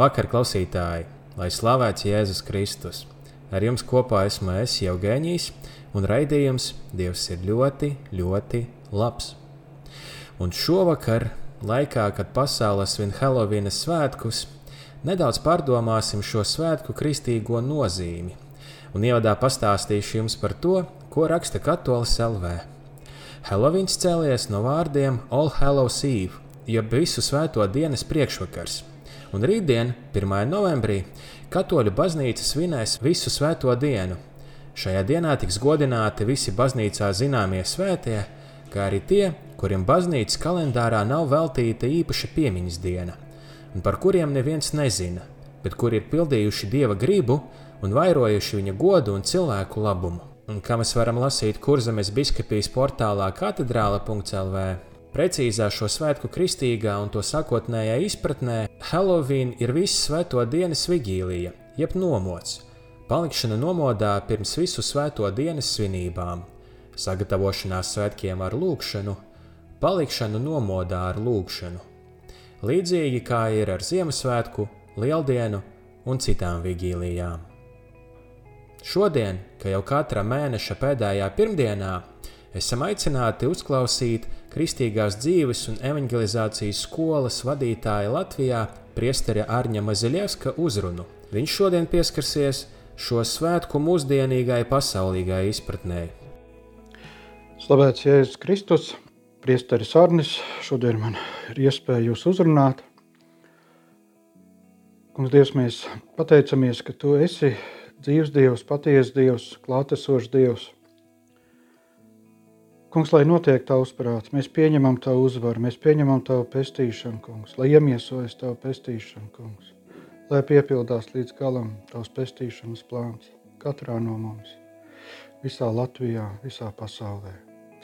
Labvakar, klausītāji! Lai slavēts Jēzus Kristus! Ar jums kopā esmu es, Jevģēnijas, un raidījums Dievs ir ļoti, ļoti labs. Un šovakar, laikā, kad pasaule svin Helovīna svētkus, nedaudz pārdomāsim šo svētku kristīgo nozīmi, un ievadā pastāstīšu jums par to, ko raksta Katolis LV. Helovīns cēlies no vārdiem All Hallows Eve, jeb visu svēto dienas priekšvakars – un rītdien, 1. novembrī, Katoļu baznīca svinēs visu svēto dienu. Šajā dienā tiks godināti visi baznīcā zināmie svētie, kā arī tie, kuriem baznīcas kalendārā nav veltīta īpaša piemiņas diena, un par kuriem neviens nezina, bet kuri ir pildījuši dieva gribu un vairojuši viņa godu un cilvēku labumu. Un kā mēs varam lasīt Kurzemes biskupijas portālā katedrāla.lv. Precīzā šo svētku kristīgā un to sākotnējā izpratnē Halloween ir visu svēto dienas vigīlija, jeb nomods, palikšana nomodā pirms visu svēto dienas svinībām, sagatavošanās svētkiem ar lūgšanu, palikšanu nomodā ar lūgšanu. Līdzīgi kā ir ar Ziemassvētku, Lieldienu un citām vigīlijām. Šodien, kā jau katra mēneša pēdējā pirmdienā, esam aicināti uzklausīt Kristīgās dzīves un evanģelizācijas skolas vadītāja Latvijā, Priesteria Arņa Maziļevska uzrunu. Viņš šodien pieskarsies šo svētku mūsdienīgai pasaulīgai izpratnē. Slavēts Jēzus Kristus, Priesteris Arnis, šodien man ir iespēja jūs uzrunāt. Kungs, Dievs, mēs pateicamies, ka Tu esi dzīves Dievs, patiesa Dievs, klātesošs Dievs. Kungs, lai notiek tavs prāts, mēs pieņemam tavu uzvaru, mēs pieņemam tavu pestīšanu, kungs, lai iemiesojas tavu pestīšanu, kungs, lai piepildās līdz galam tavs pestīšanas plāns katrā no mums, visā Latvijā, visā pasaulē.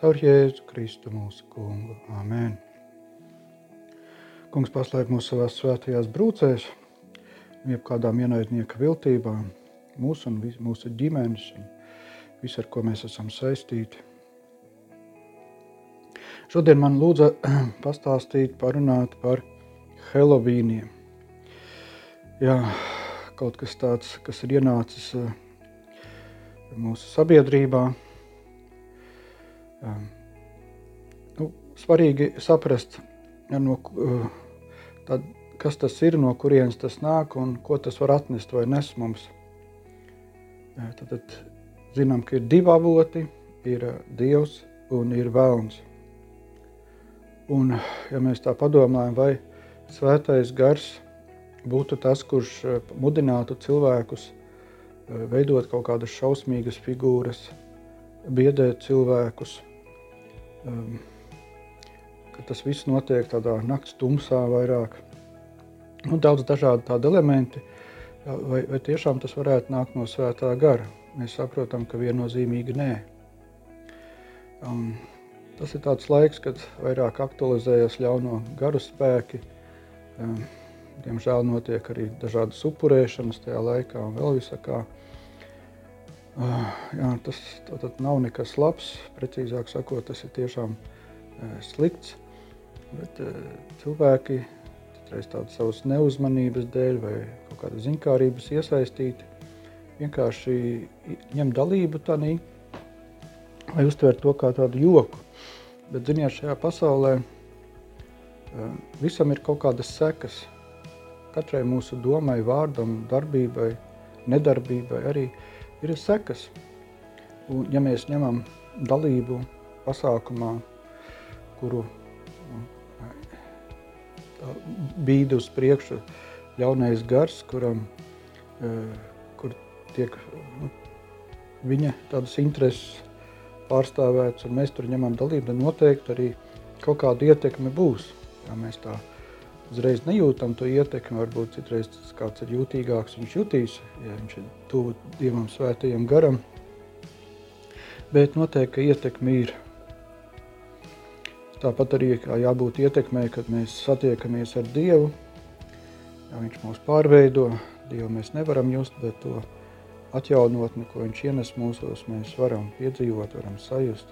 Caur Jēzu Kristu mūsu kungu. Amen. Kungs paslēp mūs savās svētajās brūcēs, jebkādām ienaidnieka viltībām, mūsu un mūsu ģimenes un visu, ar ko mēs esam saistīti. Šodien man lūdza pastāstīt, parunāt par Helovīniem. Jā, kaut kas tāds, kas ir ienācis eh, mūsu sabiedrībā. Jā. Nu, svarīgi saprast, no, eh, tad, kas tas ir, no kurienes tas nāk un ko tas var atnest vai nes mums. Tad, tad zinām, ka ir divi avoti, ir eh, Dievs un ir Vēlns. Un, ja mēs tā padomājam, vai svētais gars būtu tas, kurš eh, mudinātu cilvēkus eh, veidot kaut kādas šausmīgas figūras, biedēt cilvēkus, um, ka tas viss notiek tādā nakts tumsā vairāk. Un daudz dažādi tādi elementi, vai, vai tiešām tas varētu nākt no svētā gara. Mēs saprotam, ka viennozīmīgi nē. Um, Tas ir tāds laiks, kad vairāk aktualizējas ļauno garu spēki. Diemžēl notiek arī dažādas upurēšanas tajā laikā un vēl visakā. Jā, tas nav nekas labs, precīzāk sakot, tas ir tiešām slikts. Bet cilvēki citreiz tādas savas neuzmanības dēļ vai kaut kādas zinkārības iesaistīti, vienkārši ņem dalību tanī, lai uztver to kā tādu joku. Bet, ziniet, šajā pasaulē eh, visam ir kaut kādas sekas. Katrai mūsu domai, vārdam, darbībai, nedarbībai arī ir sekas. Un, ja mēs ņemam dalību pasākumā, kuru bīda uz priekšu ļaunais gars, kuram, eh, kur tiek nu, viņa tādas intereses pārstāvēts un mēs tur ņemam dalību, tad noteikti arī kaut kāda ietekme būs. Ja mēs tā uzreiz nejūtam to ietekmi. Varbūt citreiz kāds ir jūtīgāks, viņš jutīs, ja viņš ir tuvu Dievam svētajam garam. Bet noteikti, ka ietekmi ir. Tāpat arī jābūt ietekmei, kad mēs satiekamies ar Dievu. Ja viņš mūs pārveido, Dievu mēs nevaram just, bet to atjaunotni, ko viņš ienes mūsos, mēs varam piedzīvot, varam sajust.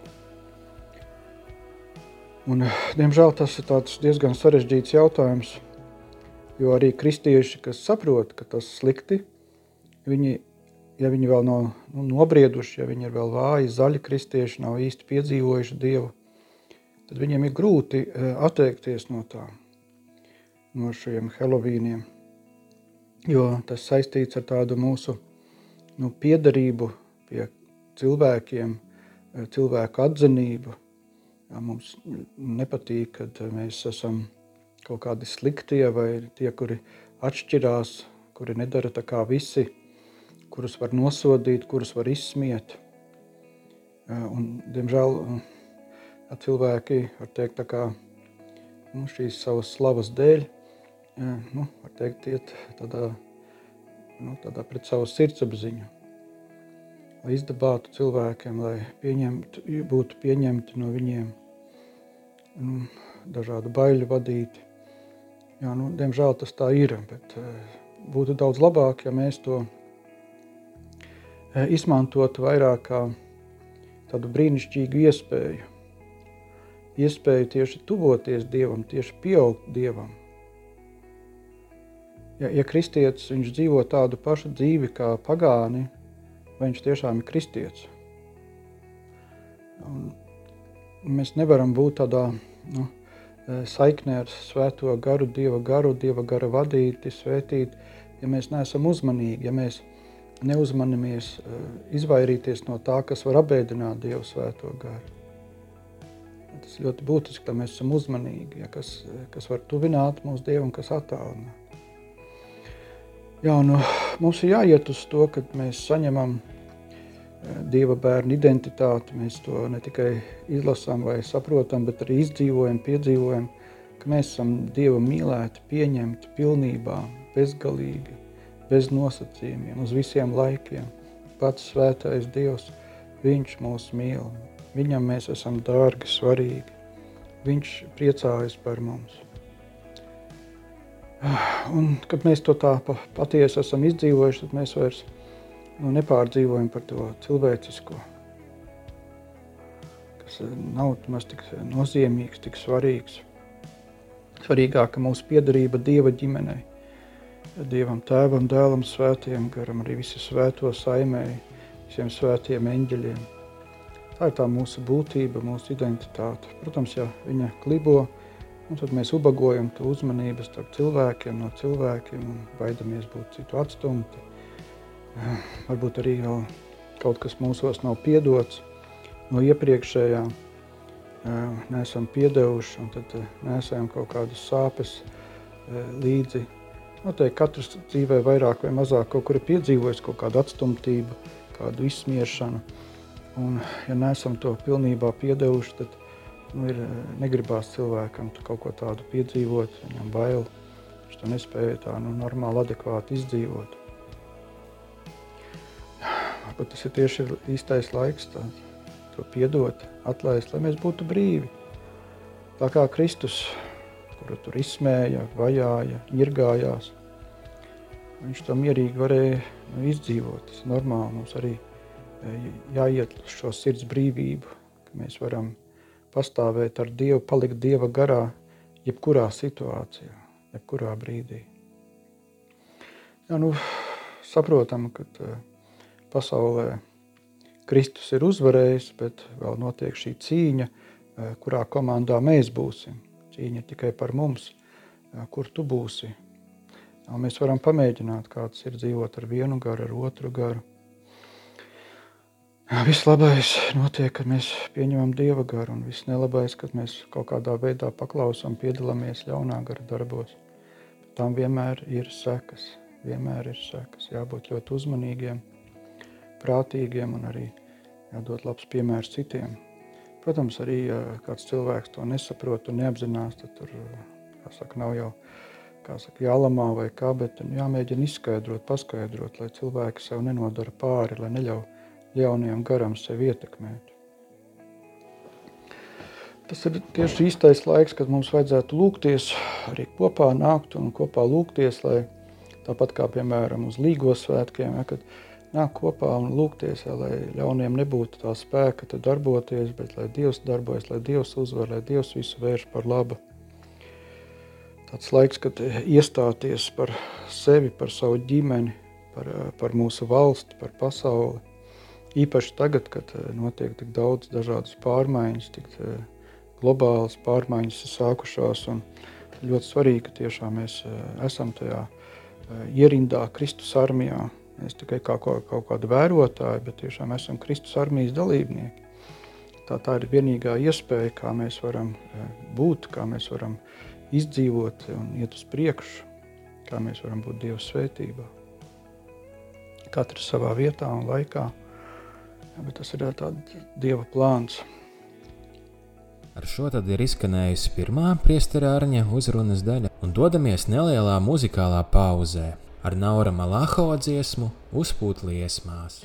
Un, diemžēl tas ir diezgan sarežģīts jautājums, jo arī kristieši, kas saprot, ka tas slikti, viņi, ja viņi vēl nav nu, nobrieduši, ja viņi ir vēl vāji, zaļi kristieši, nav īsti piedzīvojuši Dievu, tad viņiem ir grūti e, atteikties no tā, no šiem helovīniem, jo tas saistīts ar tādu mūsu nu, piederību pie cilvēkiem, e, cilvēku atzinību, Jā, mums nepatīk, kad mēs esam kaut kādi sliktie vai tie, kuri atšķirās, kuri nedara tā kā visi, kurus var nosodīt, kurus var izsmiet. Un, diemžēl cilvēki, var teikt, kā nu, šīs savas slavas dēļ, nu, var teikt, iet tādā, nu, pret savu sirdsapziņu lai izdabātu cilvēkiem, lai pieņemtu, būtu pieņemti no viņiem nu, dažādu baiļu vadīti. Jā, nu, diemžēl tas tā ir, bet būtu daudz labāk, ja mēs to izmantotu vairāk kā tādu brīnišķīgu iespēju. Iespēju tieši tuvoties Dievam, tieši pieaugt Dievam. Ja, ja kristietis dzīvo tādu pašu dzīvi kā pagāni, vai viņš tiešām ir kristietis. Un mēs nevaram būt tādā nu, saiknē ar svēto garu, dieva garu, dieva gara vadīti, svētīti, ja mēs neesam uzmanīgi, ja mēs neuzmanamies izvairīties no tā, kas var apbēdināt Dievu svēto garu. Tas ļoti būtiski, lai mēs esam uzmanīgi, ja, kas, kas var tuvināt mūsu Dievu un kas attālināt. Jā, nu, mums ir jāiet uz to, kad mēs saņemam Dieva bērnu identitāti. Mēs to ne tikai izlasām vai saprotam, bet arī izdzīvojam, piedzīvojam, ka mēs esam Dieva mīlēti, pieņemti pilnībā, bezgalīgi, bez nosacījumiem, uz visiem laikiem. Pats svētais Dievs, Viņš mūs mīl, Viņam mēs esam dārgi, svarīgi. Viņš priecājas par mums. Un, kad mēs to tā patiesi esam izdzīvojuši, tad mēs vairs nu, nepārdzīvojam par to cilvēcisko, kas nav maz tik nozīmīgs, tik svarīgs. Svarīgāka mūsu piedarība Dieva ģimenei, Dievam tēvam, dēlam, svētiem, garam arī visi svēto saimēji, visiem svētiem eņģeļiem. Tā ir tā mūsu būtība, mūsu identitāte. Protams, ja viņa klibo, Un tad mēs ubagojam to uzmanību starp cilvēkiem, no cilvēkiem un baidamies būt citu atstumti. Varbūt arī vēl kaut kas mūsos nav piedots no iepriekšējā, neesam piedevuši un tad nesam kaut kādas sāpes līdzi. Noteikti katrs dzīvē vairāk vai mazāk kaut kur ir piedzīvojis kaut kādu atstumtību, kādu izsmiešanu. Un ja neesam to pilnībā piedevuši, tad nu, ir, eh, negribās cilvēkam kaut ko tādu piedzīvot, viņam bail. Viņš to nespēja tā nu, normāli, adekvāti izdzīvot. Varbūt tas ir tieši īstais laiks tā, to piedot, atlaist, lai mēs būtu brīvi. Tā kā Kristus, kuru tur izsmēja, vajāja, ņirgājās, viņš to mierīgi varēja nu, izdzīvot. Tas ir normāli, mums arī eh, jāiet uz šo sirds brīvību, ka mēs varam pastāvēt ar Dievu, palikt Dieva garā, jebkurā situācijā, jebkurā brīdī. Jā, nu, saprotam, ka uh, pasaulē Kristus ir uzvarējis, bet vēl notiek šī cīņa, uh, kurā komandā mēs būsim. Cīņa tikai par mums, uh, kur tu būsi. Jā, mēs varam pamēģināt, kāds ir dzīvot ar vienu garu, ar otru garu Viss labais notiek, kad mēs pieņemam dieva garu, un viss nelabais, kad mēs kaut kādā veidā paklausām, piedalāmies ļaunā gara darbos. Tam vienmēr ir sekas, vienmēr ir sekas. Jābūt ļoti uzmanīgiem, prātīgiem un arī jādod labs piemērs citiem. Protams, arī ja kāds cilvēks to nesaprot un neapzinās, tad tur saka, nav jau saka, jālamā vai kā, bet jāmēģina izskaidrot, paskaidrot, lai cilvēki sev nenodara pāri, lai neļauj ļaunajam garam sevi ietekmēt. Tas ir tieši īstais laiks, kad mums vajadzētu lūgties, arī kopā nākt un kopā lūgties, lai tāpat kā, piemēram, uz līgos svētkiem, ja, kad nāk kopā un lūgties, ja, lai ļauniem nebūtu tā spēka darboties, bet lai Dievs darbojas, lai Dievs uzvar, lai Dievs visu vērš par labu tāds laiks, kad iestāties par sevi, par savu ģimeni, par, par mūsu valsti, par pasauli. Īpaši tagad, kad eh, notiek tik daudz dažādas pārmaiņas, tik eh, globālas pārmaiņas ir sākušās. Ļoti svarīgi, ka tiešām mēs eh, esam tajā ierindā Kristus armijā. Mēs tikai kā kaut kādi vērotāji, bet tiešām esam Kristus armijas dalībnieki. Tā, tā ir vienīgā iespēja, kā mēs varam būt, kā mēs varam izdzīvot un iet uz priekšu, kā mēs varam būt Dieva svētībā. Katrs savā vietā un laikā, jā, bet tas ir tāds Dieva plāns. Ar šo tad ir izskanējusi pirmā priestera ārņa uzrunas daļa, un dodamies nelielā muzikālā pauzē ar Naura Malaho dziesmu Uzpūt liesmās.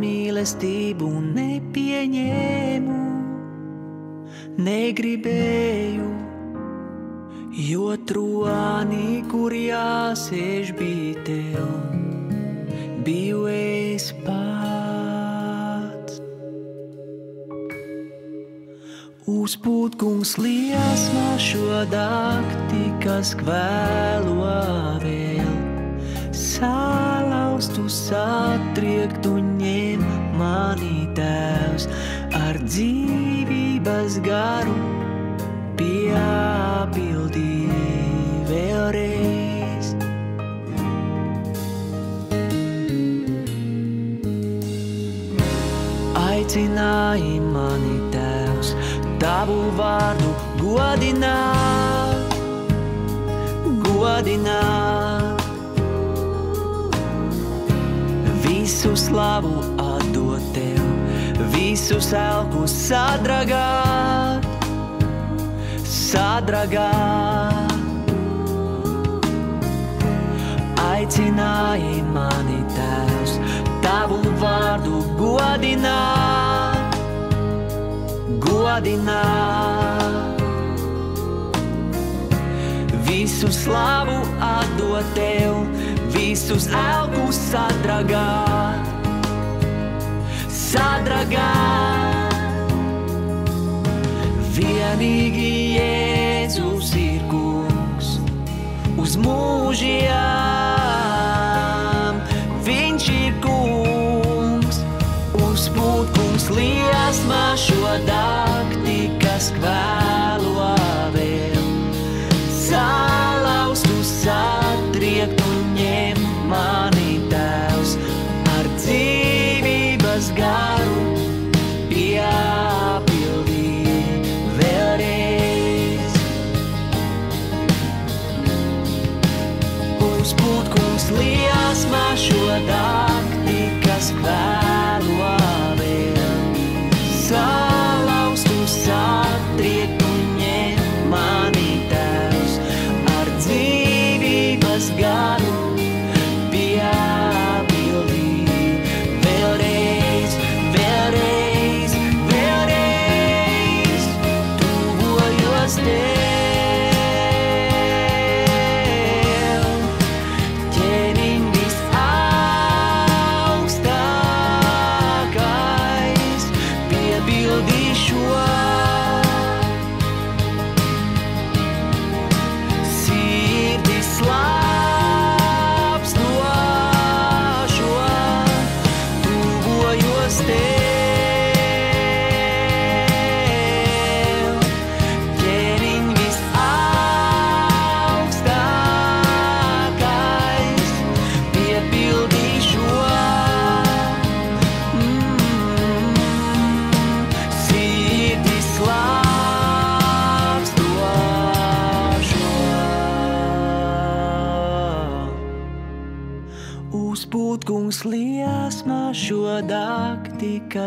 Mīlestību nepieņēmu, negribēju, jo troņi, kur jāsēž bija tev, biju es pats. Uzpūtkungs liesmā šo dakti, kas kvēlo vēl, salaustu satriektu ņem mani tēvs ar dzīvības garu piepildī vēlreiz. Aicināji mani tēvs, tavu vārdu godināt, godināt. Visu slavu atdot tev, visu elku sadragāt, sadragāt. Aicināji mani tēvs, tavu vārdu godināt, godināt. Visu slavu atdot tev, visus elkus sadragāt sadragāt. Vienīgi Jēzus ir kungs uz mūžiem. Viņš ir kungs, uzpūtkungs liesmā šo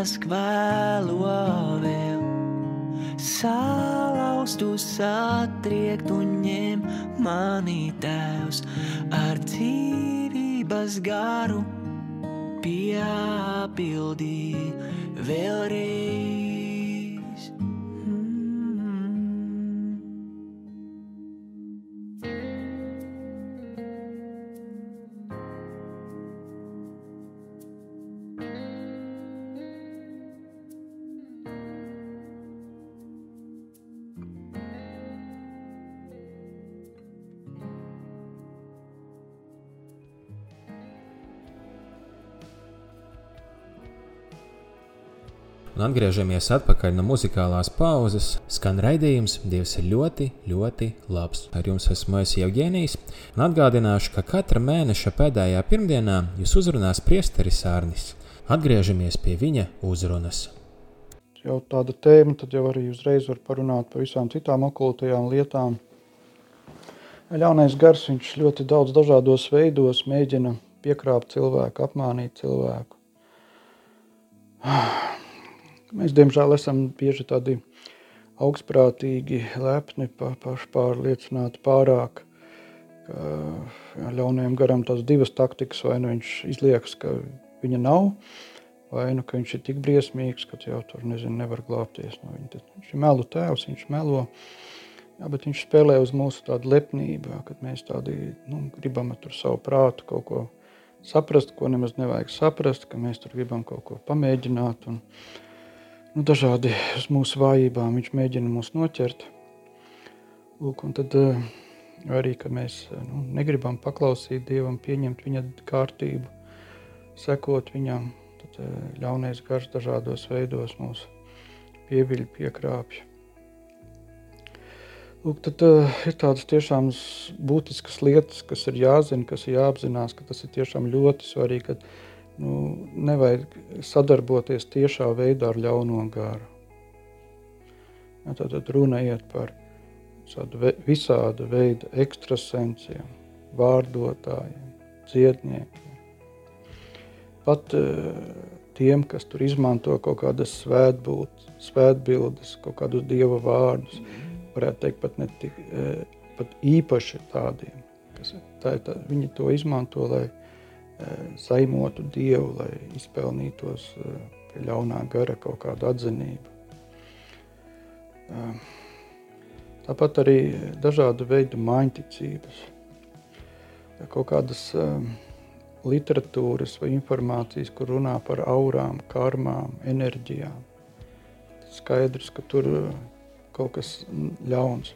dakti, kas kvēlo vēl. Salaustu satriekt un ņem mani tēvs ar dzīvības garu piepildī vēlreiz. Un atgriežamies atpakaļ no muzikālās pauzes. Skan raidījums, Dievs ir ļoti, ļoti labs. Ar jums esmu es Jevģēnijs, un atgādināšu, ka katra mēneša pēdējā pirmdienā jūs uzrunās priesteris Arnis. Atgriežamies pie viņa uzrunas. Jau tāda tēma, tad jau arī uzreiz var parunāt par visām citām okultajām lietām. Ļaunais gars, viņš ļoti daudz dažādos veidos mēģina piekrāpt cilvēku, apmānīt cilvēku. Mēs, diemžēl, esam bieži tādi augstprātīgi, lepni, pa, pašpārliecināti pārāk. Ka, ļaunajam garam tās divas taktikas, vai nu viņš izliekas, ka viņa nav, vai nu viņš ir tik briesmīgs, ka jau tur nezinu, nevar glābties no viņa. Tad viņš ir melu tēvs, viņš melo, jā, bet viņš spēlē uz mūsu tādu lepnību, kad mēs tādi nu, gribam tur savu prātu kaut ko saprast, ko nemaz nevajag saprast, ka mēs tur gribam kaut ko pamēģināt. Un, nu, dažādi uz mūsu vājībām viņš mēģina mūs noķert. Lūk, un tad uh, arī, ka mēs nu, negribam paklausīt Dievam, pieņemt viņa kārtību, sekot viņam, tad uh, ļaunais gars dažādos veidos mūs pieviļ, piekrāpj. Lūk, tad uh, ir tādas tiešām būtiskas lietas, kas ir jāzina, kas ir jāapzinās, ka tas ir tiešām ļoti svarīgi, kad nu, nevajag sadarboties tiešā veidā ar ļauno garu. Ja, tad, tad runa iet par ve, visāda veida ekstrasensiem, vārdotājiem, dziedniekiem. Pat uh, tiem, kas tur izmanto kaut kādas svētbūt, svētbildes, kaut kādus dieva vārdus, varētu teikt pat, netik, uh, pat īpaši tādiem, kas tā, tā, viņi to izmanto, lai saimotu Dievu, lai izpelnītos pie ļaunā gara kaut kādu atzinību. Tāpat arī dažādu veidu maiņticības, kaut kādas literatūras vai informācijas, kur runā par aurām, karmām, enerģijām. Skaidrs, ka tur kaut kas ļauns.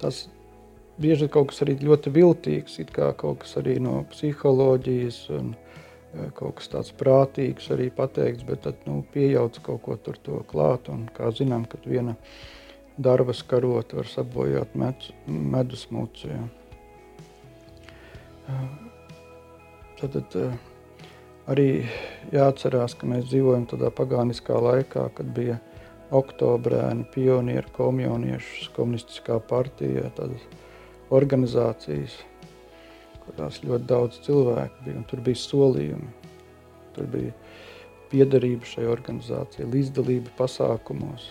Tas bieži kaut kas arī ļoti viltīgs, it kā kaut kas arī no psiholoģijas un e, kaut kas tāds prātīgs arī pateikts, bet tad nu, pieejauc kaut ko tur to klāt. Un, kā zinām, kad viena darba skarot var sabojāt medus, medus mucu. Ja. E, tad, tad e, arī jāatcerās, ka mēs dzīvojam tādā pagāniskā laikā, kad bija oktobrēni, pionieri, komjauniešu komunistiskā partija, tad organizācijas, kurās ļoti daudz cilvēku bija. Tur bija solījumi, tur bija piederība šai organizācijai, līdzdalība pasākumos.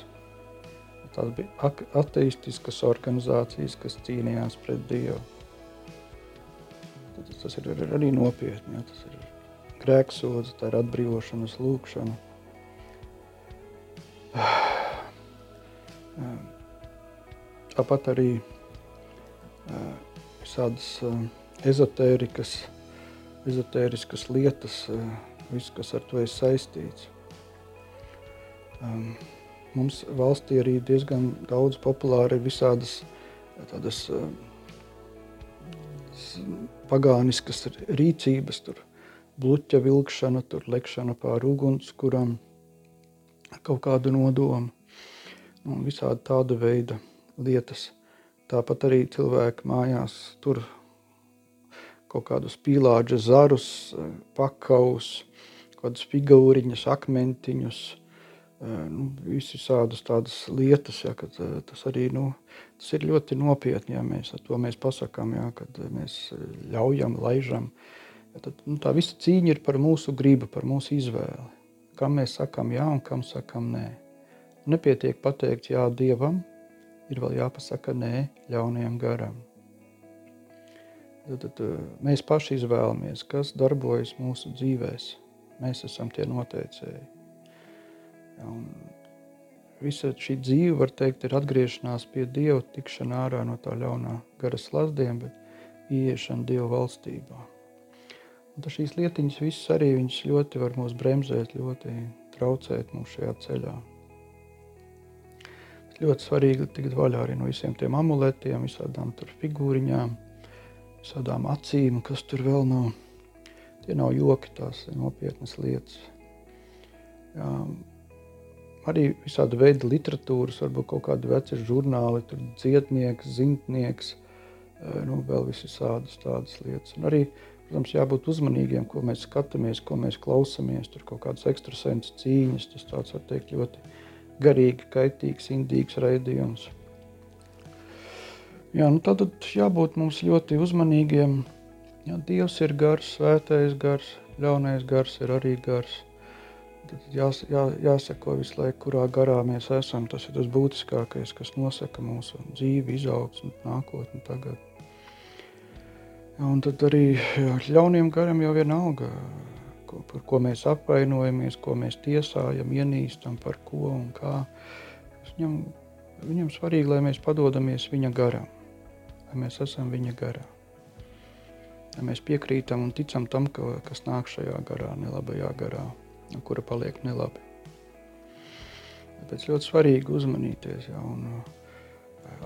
Tās bija ateistiskas organizācijas, kas cīnījās pret Dievu. Tas ir arī nopietni. Ja? Tas ir grēksods, tā ir atbrīvošanas lūkšana. Tāpat arī visādas ezotērikas, ezotēriskas lietas, viss, kas ar to ir saistīts. Mums valstī arī diezgan daudz populāri ir visādas tādas pagāniskas rīcības, tur bluķa vilkšana, tur lekšana pār ugunskuram, kaut kādu nodomu, un visādi tāda veida lietas. Tāpat arī cilvēki mājās tur kaut kādus pīlāģa zarus, pakaus, kādus figūriņus, akmentiņus, nu, visādas tādas lietas, ja, kad tas arī, nu, tas ir ļoti nopietni, ja mēs to mēs pasakām, ja, kad mēs ļaujam, laižam Tad, nu, tā visa cīņa ir par mūsu gribu, par mūsu izvēli. Kam mēs sakām jā un kam sakām nē. Nepietiek pateikt jā Dievam, ir vēl jāpasaka nē ļaunajam garam. Tad, tad eh, mēs paši izvēlamies, kas darbojas mūsu dzīvēs. Mēs esam tie noteicēji. Ja, visa šī dzīve, var teikt, ir atgriešanās pie Dieva, tikšana ārā no tā ļaunā gara slazdiem, bet ieiešana Dieva valstībā. Un šīs lietiņas visas arī ļoti var mūs bremzēt, ļoti traucēt mums šajā ceļā. Ļoti svarīgi tikt vaļā arī no visiem tiem amuletiem, visādām figūriņām, visādām acīm, kas tur vēl nav. Tie nav joki, tās ir nopietnas lietas. Jā, arī visādi veidi literatūras, varbūt kaut kādi veci žurnāli, tur dziednieks, zintnieks, nu, vēl visādas tādas lietas. Un arī, protams, jābūt uzmanīgiem, ko mēs skatāmies, ko mēs klausamies, tur kaut kādas ekstrasensu cīņas, tas tāds, var teikt, ļoti garīgi, kaitīgs, indīgs raidījums. Jā, nu tad jābūt mums ļoti uzmanīgiem. Jā, Dievs ir gars, svētais gars, ļaunais gars ir arī gars. Tad jās, jā, jāsako visu laiku, kurā garā mēs esam. Tas ir tas būtiskākais, kas nosaka mūsu dzīvi, izaugsmu, nākotni tagad. Jā, un tad arī jā, ļauniem garam jau vienalga, ko, par ko mēs apvainojamies, ko mēs tiesājam, ienīstam, par ko un kā. Viņam, viņam svarīgi, lai mēs padodamies viņa garam vai mēs esam viņa garā. Vai mēs piekrītam un ticam tam, ka, kas nāk šajā garā, nelabajā garā, kura paliek nelabi. Tāpēc ļoti svarīgi uzmanīties ja, un uh,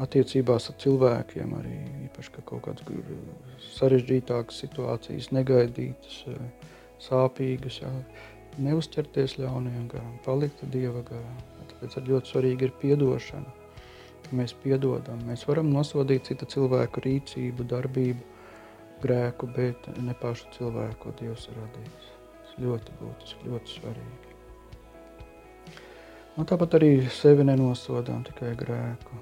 attiecībās ar cilvēkiem arī īpaši, ka kaut kādas sarežģītākas situācijas, negaidītas, uh, sāpīgas, ja, neuzķerties ļaunajam garam, palikt Dieva garā. Tāpēc ļoti svarīgi ir piedošana ka mēs piedodam. Mēs varam nosodīt citu cilvēku rīcību, darbību, grēku, bet ne pašu cilvēku, ko Dievs ir radījis. Tas ļoti būtiski, ļoti svarīgi. Un tāpat arī sevi nenosodām tikai grēku.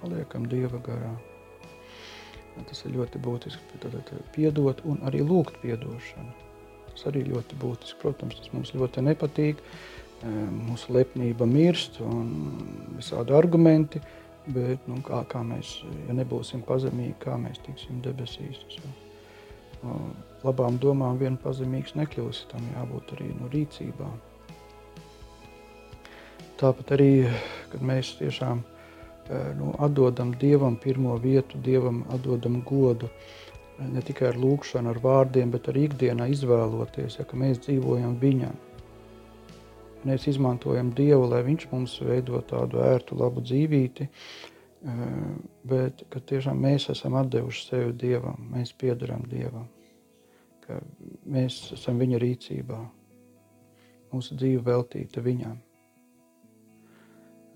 Paliekam Dieva garā. Tas ir ļoti būtiski. Tad piedot un arī lūgt piedošanu. Tas arī ļoti būtiski. Protams, tas mums ļoti nepatīk. Mūsu lepnība mirst un visādi argumenti Bet, nu, kā, kā mēs, ja nebūsim pazemīgi, kā mēs tiksim debesīs, tas jau labām domām vien pazemīgs nekļūs, tam jābūt arī no rīcībām. Tāpat arī, kad mēs tiešām nu, atdodam Dievam pirmo vietu, Dievam atdodam godu, ne tikai ar lūkšanu, ar vārdiem, bet arī ikdienā izvēloties, ja, ka mēs dzīvojam Viņam. Mēs izmantojam Dievu, lai Viņš mums veido tādu ērtu, labu dzīvīti, eh, bet ka tiešām mēs esam atdevuši sevi Dievam, mēs piedaram Dievam, ka mēs esam Viņa rīcībā, mūsu dzīve veltīta Viņam.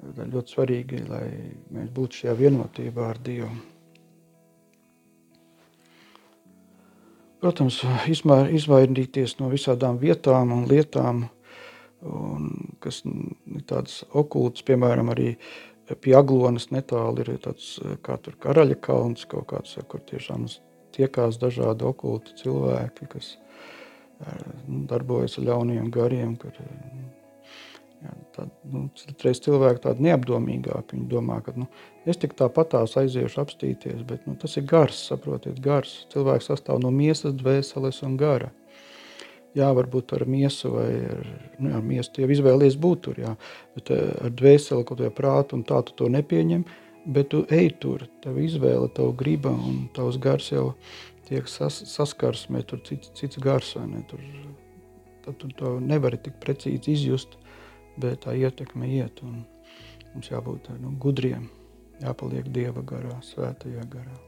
Ļoti svarīgi, lai mēs būtu šajā vienotībā ar Dievu. Protams, izvairīties no visādām vietām un lietām, un kas ir tādas okultas, piemēram, arī pie Aglonas netālu ir tāds kā tur karaļa kalns kaut kāds, kur tiešām tiekās dažādi okulti cilvēki, kas nu, darbojas ar ļauniem gariem, kur jā, tād, nu, citreiz cilvēki tādi neapdomīgāki, viņi domā, ka nu, es tik tāpatās aiziešu apstīties, bet nu, tas ir gars, saprotiet, gars. Cilvēks sastāv no miesas, dvēseles un gara. Jā, varbūt ar miesu vai ar, nu, ar miesu jau izvēlies būt tur, jā, bet eh, ar dvēseli kaut vai prātu un tā tu to nepieņem, bet tu ej tur, tev izvēle, tev griba un tavs gars jau tiek sas, saskarsmē, tur cits, cits gars, vai ne, tur, tad tu to nevari tik precīzi izjust, bet tā ietekme iet mums jābūt nu, gudriem, jāpaliek Dieva garā, svētajā garā.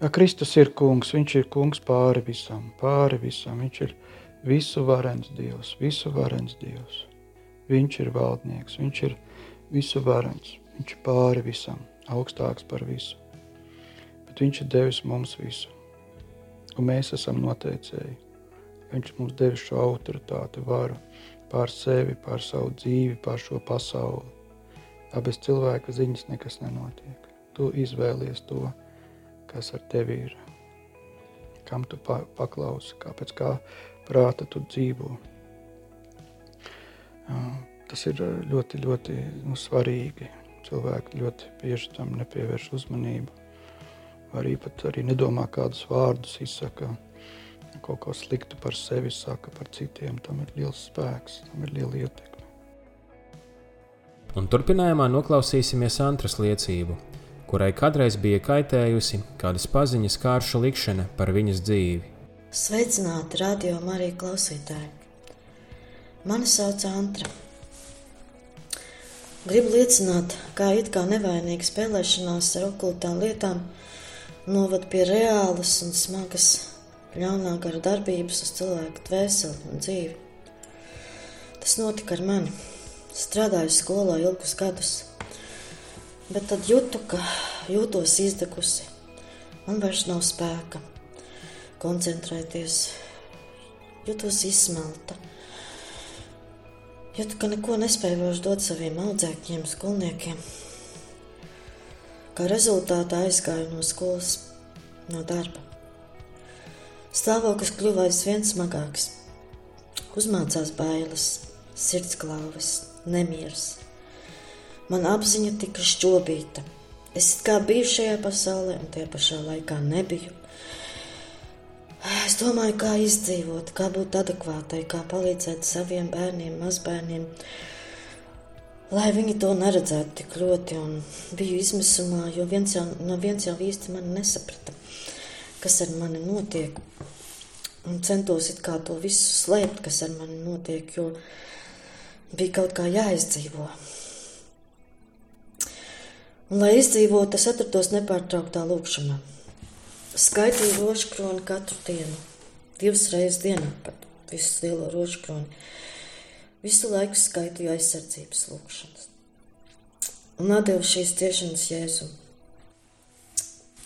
Ja Kristus ir kungs, viņš ir kungs pāri visam, pāri visam. Viņš ir visu varens Dievs, visu varens Dievs. Viņš ir valdnieks, viņš ir visu varens, viņš ir pāri visam, augstāks par visu. Bet viņš ir devis mums visu, un mēs esam noteicēji. Viņš mums devis šo autoritāti, varu pār sevi, pār savu dzīvi, pār šo pasauli. Tā bez cilvēka ziņas nekas nenotiek. Tu izvēlies to, kas ar tevi ir, kam tu pa, paklausi, kāpēc kā prāta tu dzīvo. Tas ir ļoti, ļoti nu, svarīgi. Cilvēki ļoti bieži tam nepievērš uzmanību. Arī pat arī nedomā, kādus vārdus izsaka, kaut ko sliktu par sevi saka par citiem. Tam ir liels spēks, tam ir liela ietekme. Un turpinājumā noklausīsimies Antras liecību, kurai kādreiz bija kaitējusi kādas paziņas kāršu likšana par viņas dzīvi. Sveicināti, radio Marija klausītāji! Mani sauc Antra. Gribu liecināt, kā it kā nevainīga spēlēšanās ar okultām lietām novad pie reālas un smagas ļaunā gara darbības uz cilvēku dvēseli un dzīvi. Tas notika ar mani. Strādāju skolā ilgus gadus, Bet tad jūtu, ka jūtos izdegusi. Man vairs nav spēka koncentrēties. Jūtos izsmelta. Jūtu, ka neko nespēju vairs dot saviem audzēkņiem, skolniekiem. Kā rezultātā aizgāju no skolas, no darba. Stāvoklis kļuva aizvien smagāks. Uzmācās bailes, sirdsklāves, nemieris Mana apziņa tika šķobīta. Es kā biju šajā pasaulē, un tajā pašā laikā nebiju. Es domāju, kā izdzīvot, kā būt adekvātai, kā palīdzēt saviem bērniem, mazbērniem, lai viņi to neredzētu tik ļoti. Un biju izmisumā, jo viens jau, no viens jau īsti mani nesaprata, kas ar mani notiek. Un centos it kā to visu slēpt, kas ar mani notiek, jo bija kaut kā jāizdzīvo. Un, lai izdzīvotu, es atrados nepārtrauktā lūkšanā. Skaitīju rožu kroni katru dienu, divas reizes dienā pat visu lielo rožu kroni. Visu laiku skaitīju aizsardzības lūkšanas. Un atdevu šīs ciešanas jēzum.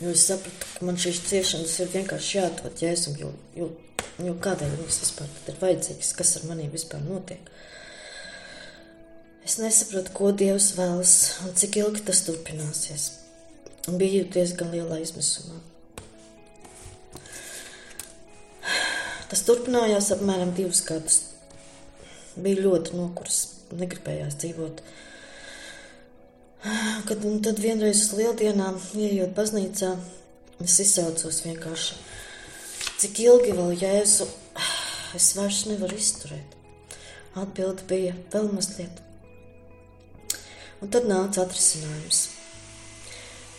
Jo es sapratu, ka man šīs ciešanas ir vienkārši jādod jēzum, jo, jo, jo kādēļ viņas vispār ir vajadzīgas, kas ar maniem vispār notiek. Es nesaprotu, ko Dievs vēlas un cik ilgi tas turpināsies. Biju diezgan lielā izmisumā. Tas turpinājās apmēram divus gadus. Bija ļoti nokurs, negribējās dzīvot. Kad tad vienreiz uz lieldienām, ieejot baznīcā, es izsaucos vienkārši, cik ilgi vēl jēzu es vairs nevaru izturēt. Atbilde bija vēl mazliet. Un tad nāca atrisinājums.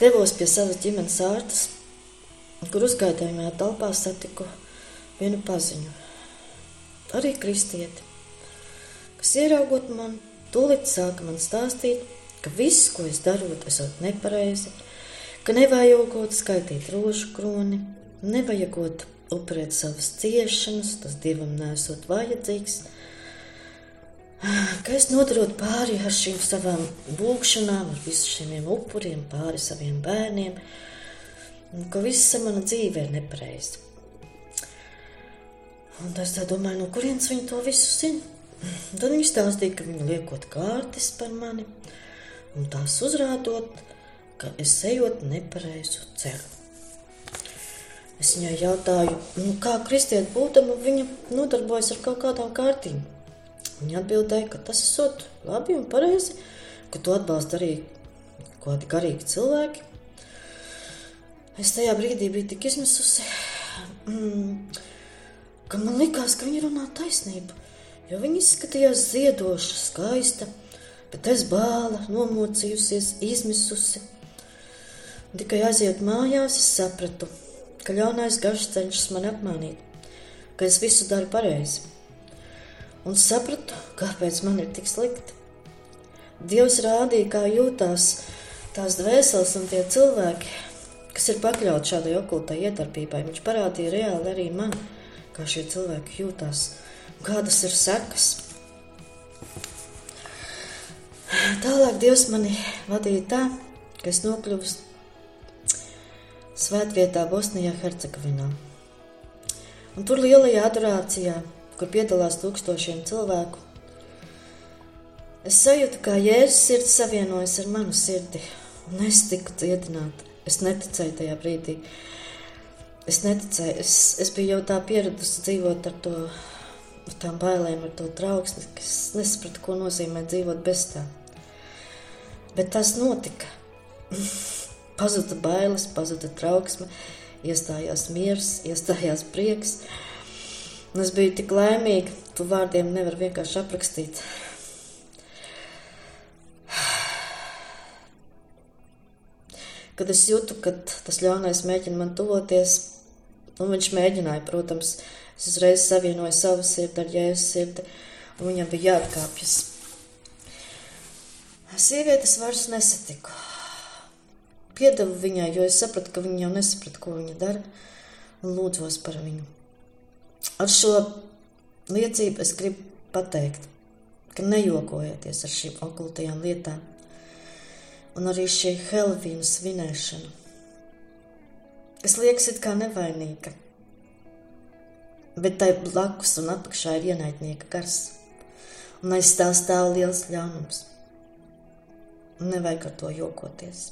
Devos pie savas ģimenes ārtas, kur uzgaidājumā telpā satiku vienu paziņu. Arī kristieti, kas ieraugot man, tūlīt sāka man stāstīt, ka viss, ko es darot, esot nepareizi, ka nevajagot skaitīt rožu kroni, nevajagot upurēt savas ciešanas, tas dievam nesot vajadzīgs, ka es nodarot pāri ar šīm savām lūgšanām, ar visiem šiem upuriem, pāri saviem bērniem, un ka visa mana dzīve ir nepareiza. Un es domāju, no kurienes viņi to visu zina? Tad viņi stāstīja, ka viņi liekot kārtas par mani un tās uzrādot, ka es ejot nepareizu ceļu. Es viņai jautāju, nu, kā kristieti būtama, viņa nodarbojas ar kaut kādām kārtīm. Viņa atbildēja, ka tas ir labi un pareizi, ka to atbalsta arī kādi garīgi cilvēki. Es tajā brīdī biju tik izmisusi, mm, ka man likās, ka viņa runā taisnību. Jo viņa izskatījās ziedoša, skaista, bet es bāla, nomocījusies, izmisusi. Tikai aiziet mājās, es sapratu, ka ļaunais garš cenšas mani apmānīt, ka es visu daru pareizi un sapratu, kāpēc man ir tik slikti. Dievs rādīja, kā jūtās tās dvēseles un tie cilvēki, kas ir pakļauti šādai okultai iedarbībai. Viņš parādīja reāli arī man, kā šie cilvēki jūtās, kādas ir sekas. Tālāk Dievs mani vadīja tā, ka es nokļuvu svētvietā Bosnijā, Hercegovinā. Un tur lielajā adorācijā kur piedalās tūkstošiem cilvēku. Es sajūtu, kā Jēzus sirds savienojas ar manu sirdi, un es tiku dziedināta. Es neticēju tajā brīdī. es neticēju, es, es biju jau tā pieradusi dzīvot ar to, ar tām bailēm, ar to trauksmi, ka es nesapratu, ko nozīmē dzīvot bez tā. Bet tas notika. pazuda bailes, pazuda trauksme, iestājās miers, iestājās prieks. Un es biju tik laimīga, tu vārdiem nevar vienkārši aprakstīt. Kad es jūtu, ka tas ļaunais mēģina man tuvoties, un viņš mēģināja, protams, es uzreiz savienoju savu sirdi ar jēzus sirdi, un viņam bija jāatkāpjas. Sievietes vairs nesatiku. Piedevu viņai, jo es sapratu, ka viņa jau nesaprata, ko viņa dara, un lūdzos par viņu. Ar šo liecību es gribu pateikt, ka nejokojieties ar šīm okultajām lietām un arī šī Helvīna svinēšana, kas liekas it kā nevainīga, bet tai blakus un apakšā ir ienaidnieka gars, un aiz tā stāv liels ļaunums. Nevajag ar to jokoties.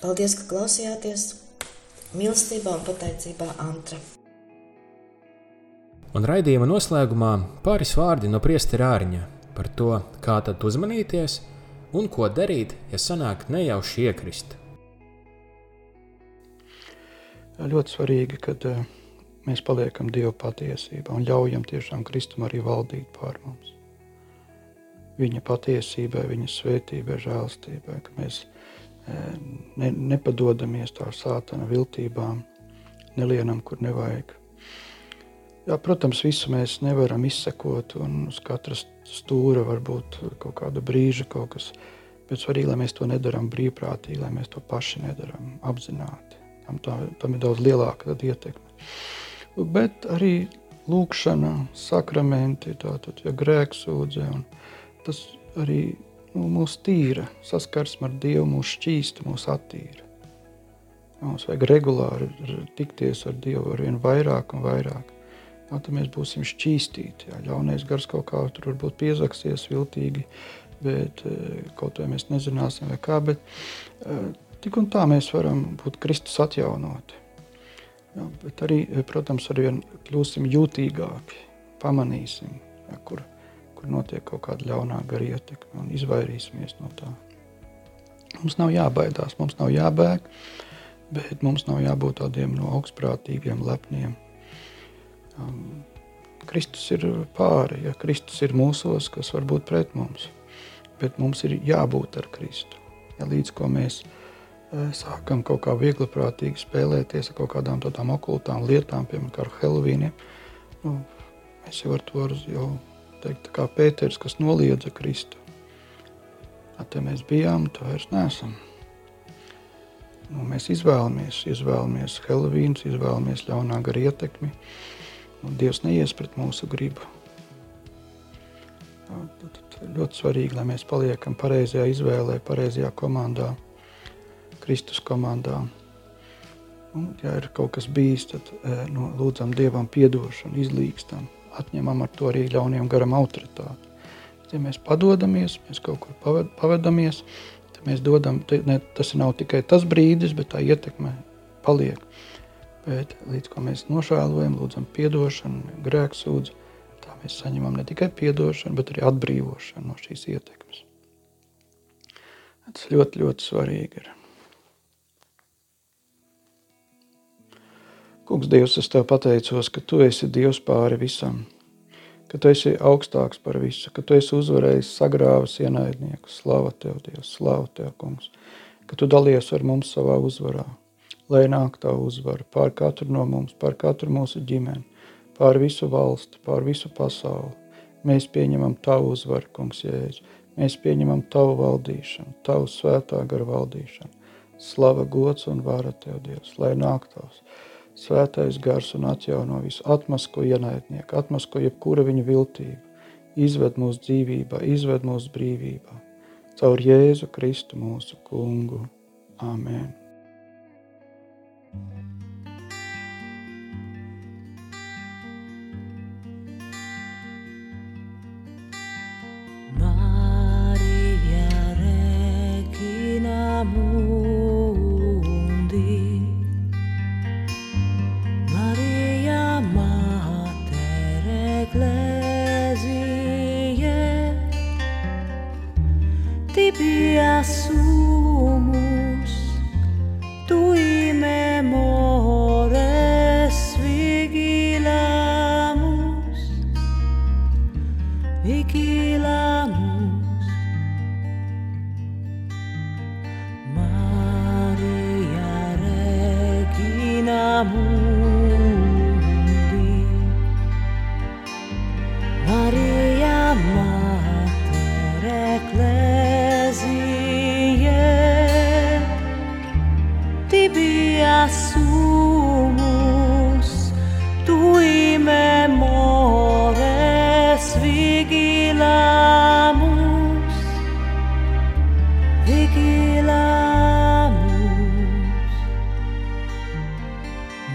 Paldies, ka klausījāties! Mīlestībā un pateicībā Antra! Un raidījuma noslēgumā pāris vārdi no priestera ārņa par to, kā tad uzmanīties un ko darīt, ja sanāk nejauši iekrist. Ļoti svarīgi, kad uh, mēs paliekam Dieva patiesībā un ļaujam tiešām Kristum arī valdīt pār mums. Viņa patiesībai, viņa svētībai, žēlstībai, ka mēs uh, ne, nepadodamies tā sātana viltībām, nelienam, kur nevajag Jā, protams, visu mēs nevaram izsekot, un uz katras stūra var būt kaut kāda brīža kaut kas. Bet svarīgi, lai mēs to nedarām brīvprātīgi, lai mēs to paši nedarām apzināti. Tam, tā, tam ir daudz lielāka ietekme. Bet arī lūkšana, sakramenti, tātad, ja grēksūdze, tas arī nu, mūs tīra, saskarsme ar Dievu, mūs šķīsta, mūs attīra. Mums vajag regulāri tikties ar Dievu ar vien vairāk un vairāk jā, tad mēs būsim šķīstīti. Jā, ļaunais gars kaut kā tur varbūt piezaksies viltīgi, bet eh, kaut vai mēs nezināsim vai kā, bet eh, tik un tā mēs varam būt Kristus atjaunoti. Jā, bet arī, eh, protams, arvien kļūsim jūtīgāki, pamanīsim, jā, kur, kur notiek kaut kāda ļaunā gara ietekme un izvairīsimies no tā. Mums nav jābaidās, mums nav jābēg, bet mums nav jābūt tādiem no augstprātīgiem, lepniem Um, Kristus ir pāri, ja Kristus ir mūsos, kas var būt pret mums. Bet mums ir jābūt ar Kristu. Ja līdz ko mēs sākam kaut kā viegliprātīgi spēlēties ar kaut kādām tādām okultām lietām, piemēram, Helovīniem, nu, mēs jau ar to jau teikt, kā Pēters, kas noliedza Kristu. Te mēs bijām, to vairs neesam. Nu, mēs izvēlamies, izvēlamies Helovīns, izvēlamies ļaunā gara ietekmi, Un Dievs neies pret mūsu gribu. Tad ļoti svarīgi, lai mēs paliekam pareizajā izvēlē, pareizajā komandā, Kristus komandā. Un, ja ir kaut kas bijis, tad nu, lūdzam Dievam piedošanu, izlīkstam, atņemam ar to arī ļauniem garam autoritāti. Ja mēs padodamies, mēs kaut kur paved, pavedamies, tad mēs dodam, ne, tas nav tikai tas brīdis, bet tā ietekme paliek. Bet līdz ko mēs nožēlojam, lūdzam atdošanu, grēksūdzu, tā mēs saņemam ne tikai atdošanu, bet arī atbrīvošanu no šīs ietekmes. Tas ļoti, ļoti svarīgi ir. Kungs, Dievs, es tev pateicos, ka tu esi Dievs pāri visam, ka tu esi augstāks par visu, ka tu esi uzvarējis, sagrāvis ienaidnieku. Slava tev, Dievs, slava tev, Kungs, ka tu dalies ar mums savā uzvarā lai nāk tā uzvara pār katru no mums, pār katru mūsu ģimeni, pār visu valsti, pār visu pasauli. Mēs pieņemam tavu uzvaru, kungs Jēzu. Mēs pieņemam tavu valdīšanu, tavu svētā gara valdīšanu. Slava, gods un vara tev, Dievs, lai nāk tavs svētais gars un atjauno visu, atmasko ienaidnieku, atmasko jebkura viņa viltību, izved mūsu dzīvībā, izved mūsu brīvībā. Caur Jēzu Kristu mūsu kungu. Amen. Maria assumus tui memores vigilamus vigilamus.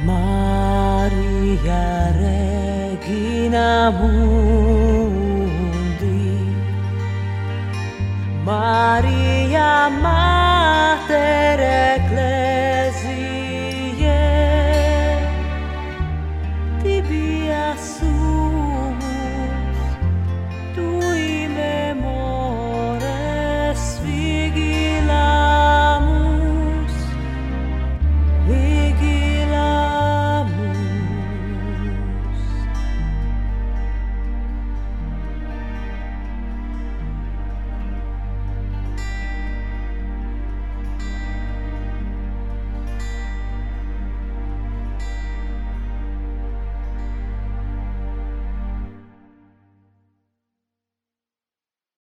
Maria Regina